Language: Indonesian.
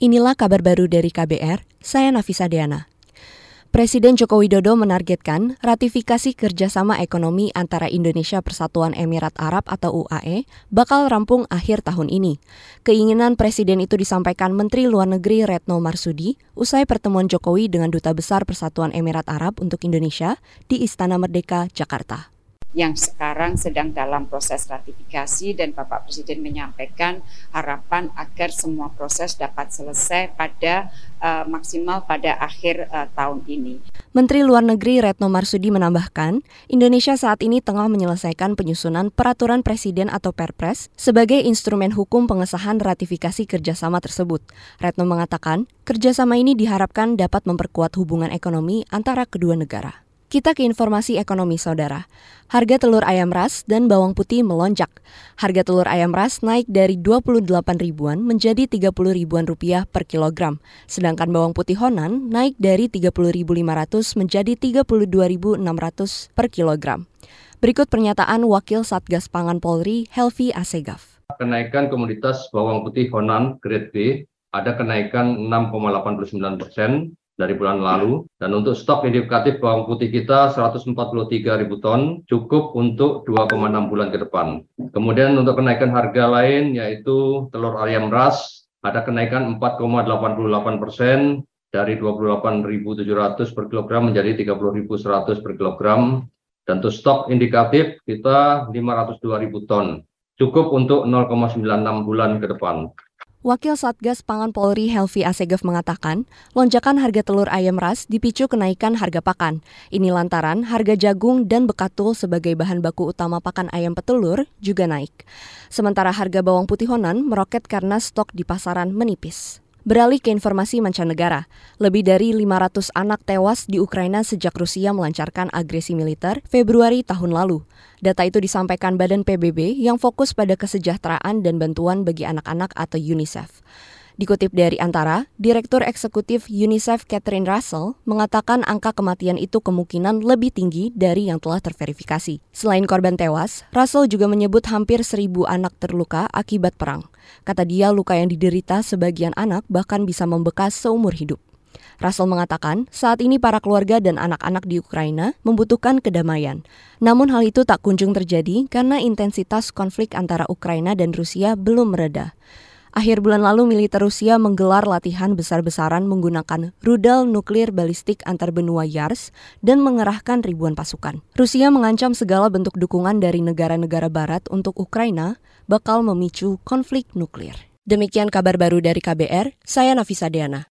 Inilah kabar baru dari KBR, saya Nafisa Deana. Presiden Joko Widodo menargetkan ratifikasi kerjasama ekonomi antara Indonesia Persatuan Emirat Arab atau UAE bakal rampung akhir tahun ini. Keinginan Presiden itu disampaikan Menteri Luar Negeri Retno Marsudi usai pertemuan Jokowi dengan Duta Besar Persatuan Emirat Arab untuk Indonesia di Istana Merdeka, Jakarta yang sekarang sedang dalam proses ratifikasi dan Bapak Presiden menyampaikan harapan agar semua proses dapat selesai pada uh, maksimal pada akhir uh, tahun ini. Menteri Luar Negeri Retno Marsudi menambahkan, Indonesia saat ini tengah menyelesaikan penyusunan peraturan presiden atau Perpres sebagai instrumen hukum pengesahan ratifikasi kerjasama tersebut. Retno mengatakan, kerjasama ini diharapkan dapat memperkuat hubungan ekonomi antara kedua negara. Kita ke informasi ekonomi saudara. Harga telur ayam ras dan bawang putih melonjak. Harga telur ayam ras naik dari 28 ribuan menjadi 30 ribuan rupiah per kilogram. Sedangkan bawang putih Honan naik dari 30.500 menjadi 32.600 per kilogram. Berikut pernyataan Wakil Satgas Pangan Polri, Helvi Asegaf. Kenaikan komoditas bawang putih Honan grade B ada kenaikan 6,89 persen dari bulan lalu. Dan untuk stok indikatif bawang putih kita 143 ribu ton, cukup untuk 2,6 bulan ke depan. Kemudian untuk kenaikan harga lain yaitu telur ayam ras, ada kenaikan 4,88 persen dari 28.700 per kilogram menjadi 30.100 per kilogram. Dan untuk stok indikatif kita 502.000 ton, cukup untuk 0,96 bulan ke depan. Wakil Satgas Pangan Polri Helvi Asegaf mengatakan, lonjakan harga telur ayam ras dipicu kenaikan harga pakan. Ini lantaran harga jagung dan bekatul sebagai bahan baku utama pakan ayam petelur juga naik. Sementara harga bawang putih Honan meroket karena stok di pasaran menipis. Beralih ke informasi mancanegara, lebih dari 500 anak tewas di Ukraina sejak Rusia melancarkan agresi militer Februari tahun lalu. Data itu disampaikan Badan PBB yang fokus pada kesejahteraan dan bantuan bagi anak-anak atau UNICEF. Dikutip dari Antara, Direktur Eksekutif UNICEF Catherine Russell mengatakan angka kematian itu kemungkinan lebih tinggi dari yang telah terverifikasi. Selain korban tewas, Russell juga menyebut hampir seribu anak terluka akibat perang. Kata dia, luka yang diderita sebagian anak bahkan bisa membekas seumur hidup. Russell mengatakan, saat ini para keluarga dan anak-anak di Ukraina membutuhkan kedamaian. Namun hal itu tak kunjung terjadi karena intensitas konflik antara Ukraina dan Rusia belum mereda. Akhir bulan lalu militer Rusia menggelar latihan besar-besaran menggunakan rudal nuklir balistik antar benua Yars dan mengerahkan ribuan pasukan. Rusia mengancam segala bentuk dukungan dari negara-negara barat untuk Ukraina bakal memicu konflik nuklir. Demikian kabar baru dari KBR, saya Nafisa Deana.